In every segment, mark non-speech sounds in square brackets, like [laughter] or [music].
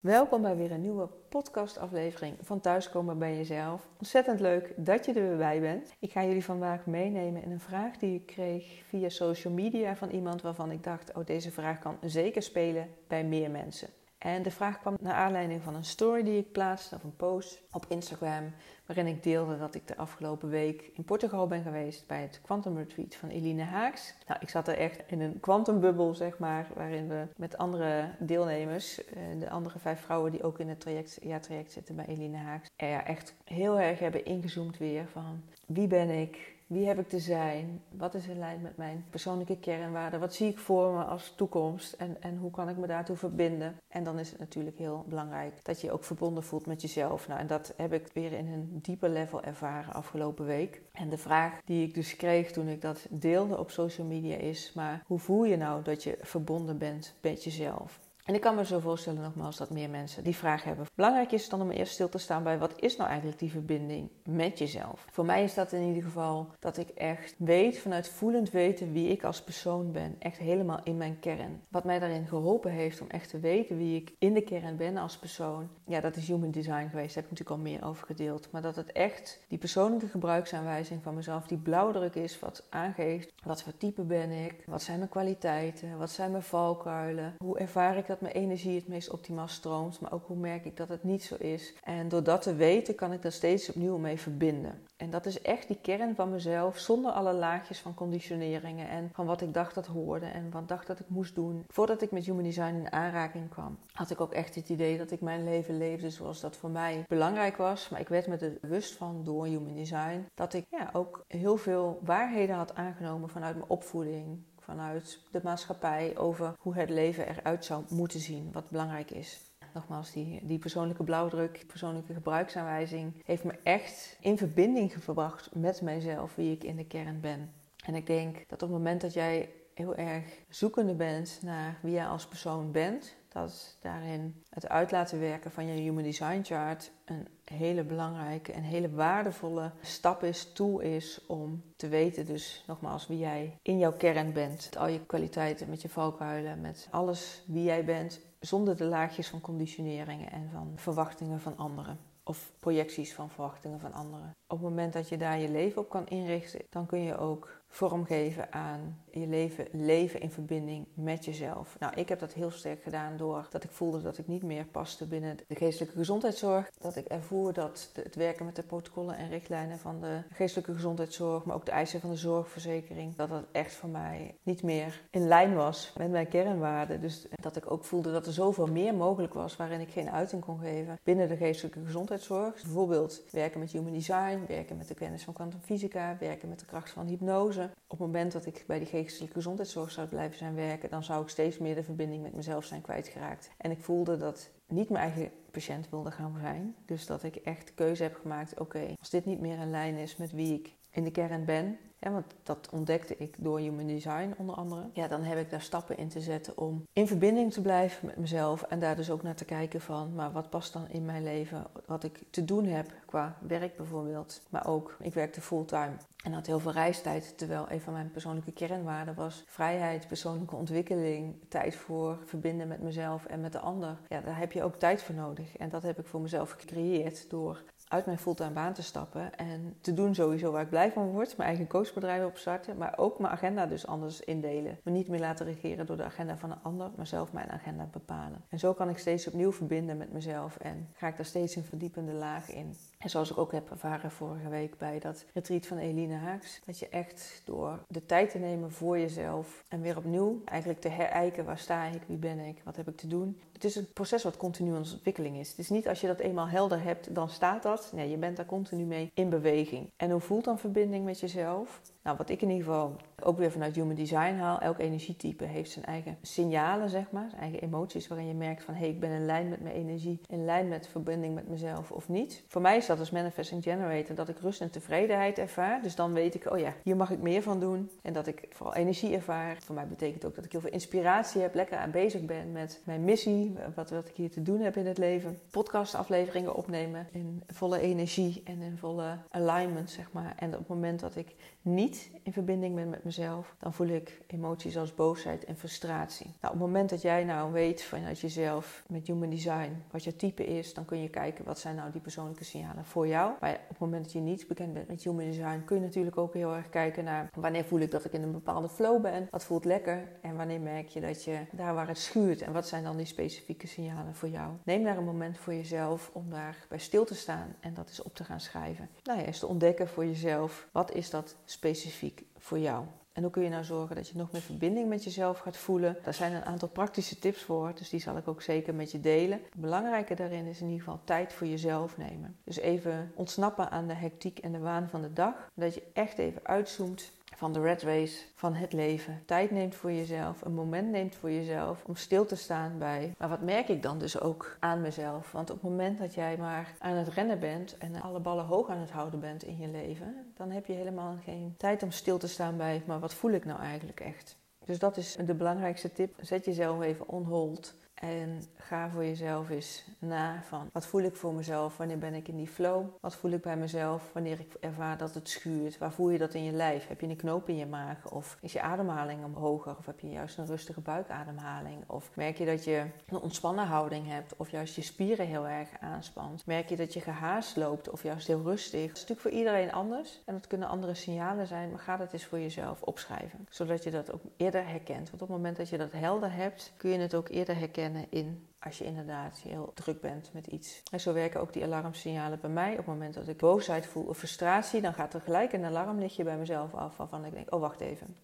Welkom bij weer een nieuwe podcastaflevering van Thuiskomen bij Jezelf. Ontzettend leuk dat je er weer bij bent. Ik ga jullie vandaag meenemen in een vraag die ik kreeg via social media van iemand waarvan ik dacht: oh, deze vraag kan zeker spelen bij meer mensen. En de vraag kwam naar aanleiding van een story die ik plaatste of een post op Instagram, waarin ik deelde dat ik de afgelopen week in Portugal ben geweest bij het Quantum Retreat van Eline Haaks. Nou, ik zat er echt in een quantumbubbel, zeg maar, waarin we met andere deelnemers, eh, de andere vijf vrouwen die ook in het traject, traject zitten bij Eline Haaks, er echt heel erg hebben ingezoomd weer van wie ben ik, wie heb ik te zijn? Wat is in lijn met mijn persoonlijke kernwaarden? Wat zie ik voor me als toekomst? En, en hoe kan ik me daartoe verbinden? En dan is het natuurlijk heel belangrijk dat je je ook verbonden voelt met jezelf. Nou, en dat heb ik weer in een dieper level ervaren afgelopen week. En de vraag die ik dus kreeg toen ik dat deelde op social media is: maar hoe voel je nou dat je verbonden bent met jezelf? En ik kan me zo voorstellen nogmaals dat meer mensen die vraag hebben. Belangrijk is dan om eerst stil te staan bij wat is nou eigenlijk die verbinding met jezelf. Voor mij is dat in ieder geval dat ik echt weet, vanuit voelend weten wie ik als persoon ben. Echt helemaal in mijn kern. Wat mij daarin geholpen heeft om echt te weten wie ik in de kern ben als persoon. Ja, dat is human design geweest. Daar heb ik natuurlijk al meer over gedeeld. Maar dat het echt die persoonlijke gebruiksaanwijzing van mezelf, die blauwdruk is wat aangeeft. Wat voor type ben ik? Wat zijn mijn kwaliteiten? Wat zijn mijn valkuilen? Hoe ervaar ik dat mijn energie het meest optimaal stroomt, maar ook hoe merk ik dat het niet zo is. En door dat te weten kan ik daar steeds opnieuw mee verbinden. En dat is echt die kern van mezelf, zonder alle laagjes van conditioneringen en van wat ik dacht dat hoorde en wat dacht dat ik moest doen. Voordat ik met Human Design in aanraking kwam, had ik ook echt het idee dat ik mijn leven leefde zoals dat voor mij belangrijk was. Maar ik werd me er bewust van door Human Design dat ik ja, ook heel veel waarheden had aangenomen vanuit mijn opvoeding, vanuit de maatschappij over hoe het leven eruit zou moeten zien, wat belangrijk is. Nogmaals, die, die persoonlijke blauwdruk, persoonlijke gebruiksaanwijzing heeft me echt in verbinding gebracht met mijzelf, wie ik in de kern ben. En ik denk dat op het moment dat jij heel erg zoekende bent naar wie jij als persoon bent, dat daarin het uit laten werken van je Human Design Chart een hele belangrijke en hele waardevolle stap is, tool is om te weten dus nogmaals wie jij in jouw kern bent. Met al je kwaliteiten, met je valkuilen, met alles wie jij bent, zonder de laagjes van conditioneringen en van verwachtingen van anderen of projecties van verwachtingen van anderen. Op het moment dat je daar je leven op kan inrichten, dan kun je ook vormgeven aan je leven, leven in verbinding met jezelf. Nou, ik heb dat heel sterk gedaan door dat ik voelde dat ik niet meer paste binnen de geestelijke gezondheidszorg. Dat ik ervoer dat het werken met de protocollen en richtlijnen van de geestelijke gezondheidszorg, maar ook de eisen van de zorgverzekering, dat dat echt voor mij niet meer in lijn was met mijn kernwaarden. Dus dat ik ook voelde dat er zoveel meer mogelijk was waarin ik geen uiting kon geven binnen de geestelijke gezondheidszorg. Bijvoorbeeld werken met human design, werken met de kennis van kwantumfysica, werken met de kracht van hypnose op het moment dat ik bij die geestelijke gezondheidszorg zou blijven zijn werken, dan zou ik steeds meer de verbinding met mezelf zijn kwijtgeraakt. En ik voelde dat niet mijn eigen patiënt wilde gaan zijn. Dus dat ik echt de keuze heb gemaakt: oké, als dit niet meer in lijn is met wie ik in de kern ben, ja, want dat ontdekte ik door Human Design onder andere. Ja, dan heb ik daar stappen in te zetten om in verbinding te blijven met mezelf. En daar dus ook naar te kijken van, maar wat past dan in mijn leven? Wat ik te doen heb qua werk bijvoorbeeld. Maar ook, ik werkte fulltime en had heel veel reistijd. Terwijl een van mijn persoonlijke kernwaarden was vrijheid, persoonlijke ontwikkeling. Tijd voor verbinden met mezelf en met de ander. Ja, daar heb je ook tijd voor nodig. En dat heb ik voor mezelf gecreëerd door uit mijn fulltime baan te stappen en te doen sowieso waar ik blij van word. Mijn eigen coachbedrijf opstarten, maar ook mijn agenda dus anders indelen. Me niet meer laten regeren door de agenda van een ander, maar zelf mijn agenda bepalen. En zo kan ik steeds opnieuw verbinden met mezelf en ga ik daar steeds een verdiepende laag in. En zoals ik ook heb ervaren vorige week bij dat retreat van Eline Haaks, dat je echt door de tijd te nemen voor jezelf en weer opnieuw eigenlijk te herijken waar sta ik, wie ben ik, wat heb ik te doen. Het is een proces wat continu in ontwikkeling is. Het is niet als je dat eenmaal helder hebt, dan staat dat. Nee, je bent daar continu mee in beweging. En hoe voelt dan verbinding met jezelf? Nou, wat ik in ieder geval ook weer vanuit Human Design haal, elk energietype heeft zijn eigen signalen, zeg maar, zijn eigen emoties, waarin je merkt van hé, hey, ik ben in lijn met mijn energie, in lijn met verbinding met mezelf of niet. Voor mij is dat als manifesting generator dat ik rust en tevredenheid ervaar. Dus dan weet ik, oh ja, hier mag ik meer van doen. En dat ik vooral energie ervaar. Voor mij betekent ook dat ik heel veel inspiratie heb, lekker aan bezig ben met mijn missie wat, wat ik hier te doen heb in het leven. Podcastafleveringen opnemen in volle energie en in volle alignment, zeg maar. En op het moment dat ik niet in verbinding ben met mezelf, dan voel ik emoties als boosheid en frustratie. Nou, op het moment dat jij nou weet vanuit jezelf met human design wat je type is, dan kun je kijken wat zijn nou die persoonlijke signalen voor jou. Maar op het moment dat je niet bekend bent met human design, kun je natuurlijk ook heel erg kijken naar wanneer voel ik dat ik in een bepaalde flow ben, wat voelt lekker en wanneer merk je dat je daar waar het schuurt en wat zijn dan die specifieke signalen voor jou. Neem daar een moment voor jezelf om daar bij stil te staan en dat is op te gaan schrijven. Nou ja, eens te ontdekken voor jezelf wat is dat specifiek voor jou. En hoe kun je nou zorgen dat je nog meer verbinding met jezelf gaat voelen? Daar zijn een aantal praktische tips voor, dus die zal ik ook zeker met je delen. Het belangrijke daarin is in ieder geval tijd voor jezelf nemen. Dus even ontsnappen aan de hectiek en de waan van de dag. Dat je echt even uitzoomt van de red race van het leven. Tijd neemt voor jezelf, een moment neemt voor jezelf om stil te staan bij. Maar wat merk ik dan dus ook aan mezelf? Want op het moment dat jij maar aan het rennen bent en alle ballen hoog aan het houden bent in je leven, dan heb je helemaal geen tijd om stil te staan bij, maar wat voel ik nou eigenlijk echt? Dus dat is de belangrijkste tip. Zet jezelf even on hold en ga voor jezelf eens na van wat voel ik voor mezelf, wanneer ben ik in die flow? Wat voel ik bij mezelf wanneer ik ervaar dat het schuurt? Waar voel je dat in je lijf? Heb je een knoop in je maag? Of is je ademhaling omhoger? Of heb je juist een rustige buikademhaling? Of merk je dat je een ontspannen houding hebt? Of juist je spieren heel erg aanspant? Merk je dat je gehaast loopt? Of juist heel rustig? Dat is natuurlijk voor iedereen anders en dat kunnen andere signalen zijn, maar ga dat eens voor jezelf opschrijven. Zodat je dat ook eerder herkent. Want op het moment dat je dat helder hebt, kun je het ook eerder herkennen in als je inderdaad heel druk bent met iets. En zo werken ook die alarmsignalen bij mij. Op het moment dat ik boosheid voel of frustratie, dan gaat er gelijk een alarmlichtje bij mezelf af waarvan ik denk, oh wacht even.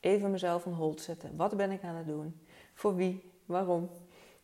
Even mezelf een hold zetten. Wat ben ik aan het doen? Voor wie? Waarom?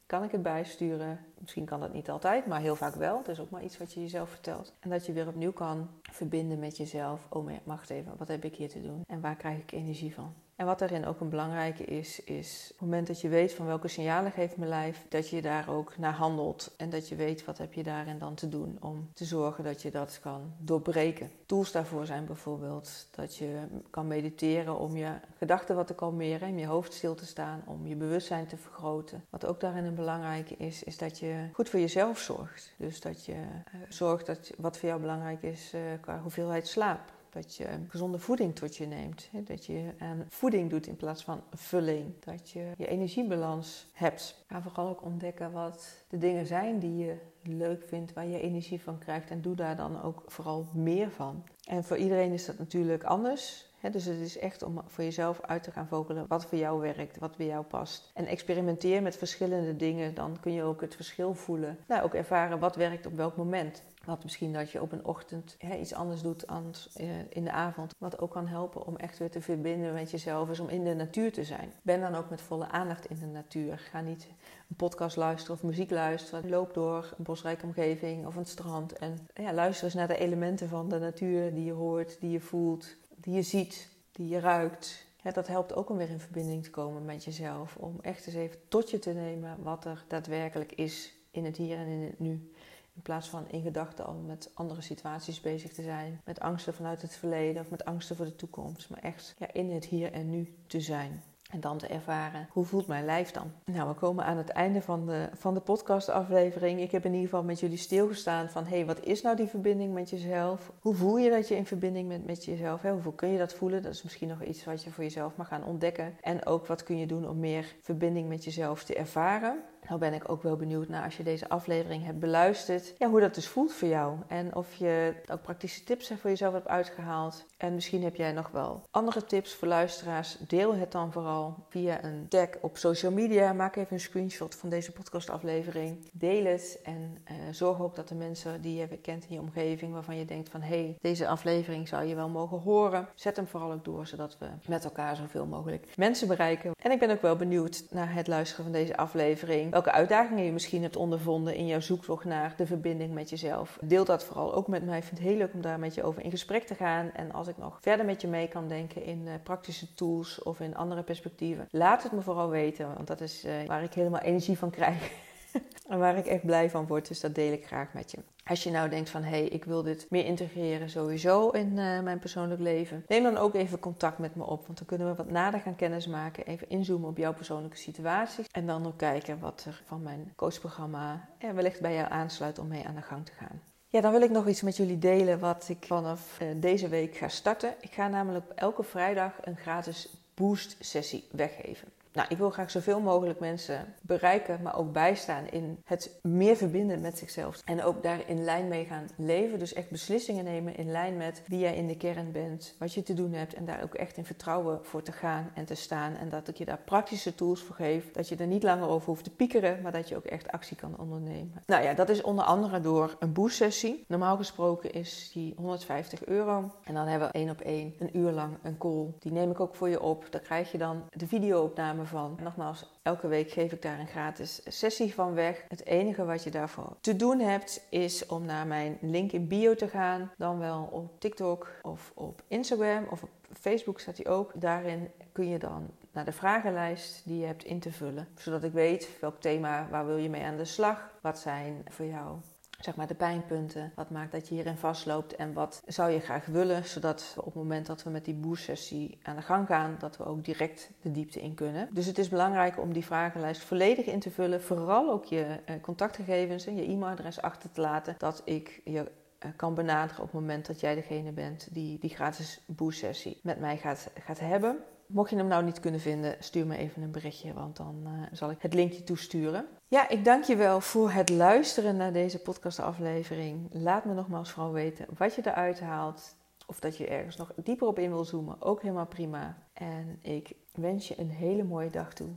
Kan ik het bijsturen? Misschien kan dat niet altijd, maar heel vaak wel. Het is ook maar iets wat je jezelf vertelt. En dat je weer opnieuw kan verbinden met jezelf. Oh, wacht even, wat heb ik hier te doen? En waar krijg ik energie van? En wat daarin ook een belangrijke is, is op het moment dat je weet van welke signalen geeft mijn lijf, dat je daar ook naar handelt. En dat je weet wat heb je daarin dan te doen om te zorgen dat je dat kan doorbreken. Tools daarvoor zijn bijvoorbeeld dat je kan mediteren om je gedachten wat te kalmeren, om je hoofd stil te staan, om je bewustzijn te vergroten. Wat ook daarin een belangrijke is, is dat je goed voor jezelf zorgt. Dus dat je uh, zorgt dat wat voor jou belangrijk is uh, qua hoeveelheid slaap dat je gezonde voeding tot je neemt. Dat je aan voeding doet in plaats van vulling. Dat je je energiebalans hebt. Ga vooral ook ontdekken wat de dingen zijn die je leuk vindt, waar je energie van krijgt. En doe daar dan ook vooral meer van. En voor iedereen is dat natuurlijk anders. Dus het is echt om voor jezelf uit te gaan vogelen wat voor jou werkt, wat bij jou past. En experimenteer met verschillende dingen, dan kun je ook het verschil voelen. Nou, ook ervaren wat werkt op welk moment. Wat misschien dat je op een ochtend iets anders doet dan eh, in de avond. Wat ook kan helpen om echt weer te verbinden met jezelf, is om in de natuur te zijn. Ben dan ook met volle aandacht in de natuur. Ga niet een podcast luisteren of muziek luisteren. Loop door een bosrijke omgeving of een strand. En ja, luister eens naar de elementen van de natuur die je hoort, die je voelt, die je ziet, die je ruikt. Dat helpt ook om weer in verbinding te komen met jezelf. Om echt eens even tot je te nemen wat er daadwerkelijk is in het hier en in het nu. In plaats van in gedachten al met andere situaties bezig te zijn. Met angsten vanuit het verleden of met angsten voor de toekomst. Maar echt ja, in het hier en nu te zijn. En dan te ervaren, hoe voelt mijn lijf dan? Nou, we komen aan het einde van de, van de podcastaflevering. Ik heb in ieder geval met jullie stilgestaan van... hé, hey, wat is nou die verbinding met jezelf? Hoe voel je dat je in verbinding bent met jezelf? Hoeveel kun je dat voelen? Dat is misschien nog iets wat je voor jezelf mag gaan ontdekken. En ook wat kun je doen om meer verbinding met jezelf te ervaren? Nou ben ik ook wel benieuwd naar als je deze aflevering hebt beluisterd, ja, hoe dat dus voelt voor jou. En of je ook praktische tips voor jezelf hebt uitgehaald. En misschien heb jij nog wel andere tips voor luisteraars. Deel het dan vooral via een tag op social media. Maak even een screenshot van deze podcastaflevering. Deel het en uh, zorg ook dat de mensen die je kent in je omgeving, waarvan je denkt van hé, hey, deze aflevering zou je wel mogen horen. Zet hem vooral ook door, zodat we met elkaar zoveel mogelijk mensen bereiken. En ik ben ook wel benieuwd naar het luisteren van deze aflevering welke uitdagingen je misschien hebt ondervonden in jouw zoektocht naar de verbinding met jezelf. Deel dat vooral ook met mij. Ik vind het heel leuk om daar met je over in gesprek te gaan. En als ik nog verder met je mee kan denken in uh, praktische tools of in andere perspectieven, laat het me vooral weten. Want dat is uh, waar ik helemaal energie van krijg. [laughs] [laughs] en waar ik echt blij van word, dus dat deel ik graag met je. Als je nou denkt van hé, hey, ik wil dit meer integreren sowieso in uh, mijn persoonlijk leven, neem dan ook even contact met me op. Want dan kunnen we wat nader gaan kennismaken, even inzoomen op jouw persoonlijke situaties. En dan ook kijken wat er van mijn coachprogramma ja, wellicht bij jou aansluit om mee aan de gang te gaan. Ja, dan wil ik nog iets met jullie delen wat ik vanaf uh, deze week ga starten. Ik ga namelijk elke vrijdag een gratis boost sessie weggeven. Nou, ik wil graag zoveel mogelijk mensen bereiken, maar ook bijstaan in het meer verbinden met zichzelf. En ook daar in lijn mee gaan leven. Dus echt beslissingen nemen in lijn met wie jij in de kern bent, wat je te doen hebt. En daar ook echt in vertrouwen voor te gaan en te staan. En dat ik je daar praktische tools voor geef. Dat je er niet langer over hoeft te piekeren, maar dat je ook echt actie kan ondernemen. Nou ja, dat is onder andere door een boost-sessie. Normaal gesproken is die 150 euro. En dan hebben we één op één een uur lang een call. Die neem ik ook voor je op. Daar krijg je dan de videoopname Nogmaals, elke week geef ik daar een gratis sessie van weg. Het enige wat je daarvoor te doen hebt is om naar mijn link in bio te gaan. Dan wel op TikTok of op Instagram of op Facebook staat die ook. Daarin kun je dan naar de vragenlijst die je hebt in te vullen. Zodat ik weet welk thema, waar wil je mee aan de slag? Wat zijn voor jou zeg maar de pijnpunten. Wat maakt dat je hierin vastloopt en wat zou je graag willen, zodat op het moment dat we met die boost-sessie aan de gang gaan, dat we ook direct de diepte in kunnen. Dus het is belangrijk om die vragenlijst volledig in te vullen, vooral ook je eh, contactgegevens en je e-mailadres achter te laten, dat ik je eh, kan benaderen op het moment dat jij degene bent die die gratis boost-sessie met mij gaat, gaat hebben. Mocht je hem nou niet kunnen vinden, stuur me even een berichtje, want dan uh, zal ik het linkje toesturen. Ja, ik dank je wel voor het luisteren naar deze podcastaflevering. Laat me nogmaals vooral weten wat je eruit haalt. Of dat je ergens nog dieper op in wil zoomen, ook helemaal prima. En ik wens je een hele mooie dag toe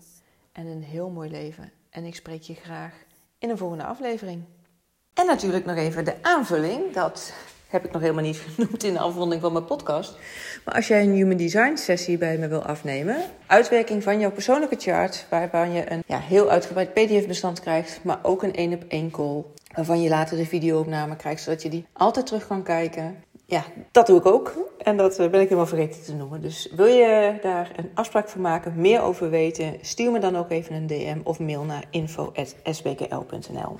en een heel mooi leven. En ik spreek je graag in een volgende aflevering. En natuurlijk nog even de aanvulling. Dat heb ik nog helemaal niet [laughs] genoemd in de afronding van mijn podcast. Maar als jij een Human Design sessie bij me wil afnemen, uitwerking van jouw persoonlijke chart, waarvan je een ja, heel uitgebreid PDF-bestand krijgt, maar ook een één op één call, waarvan je later de videoopname krijgt, zodat je die altijd terug kan kijken. Ja, dat doe ik ook. En dat eh, ben ik helemaal vergeten te noemen. Dus wil je daar een afspraak voor maken, meer over weten, stuur me dan ook even een DM of mail naar info.sbkl.nl.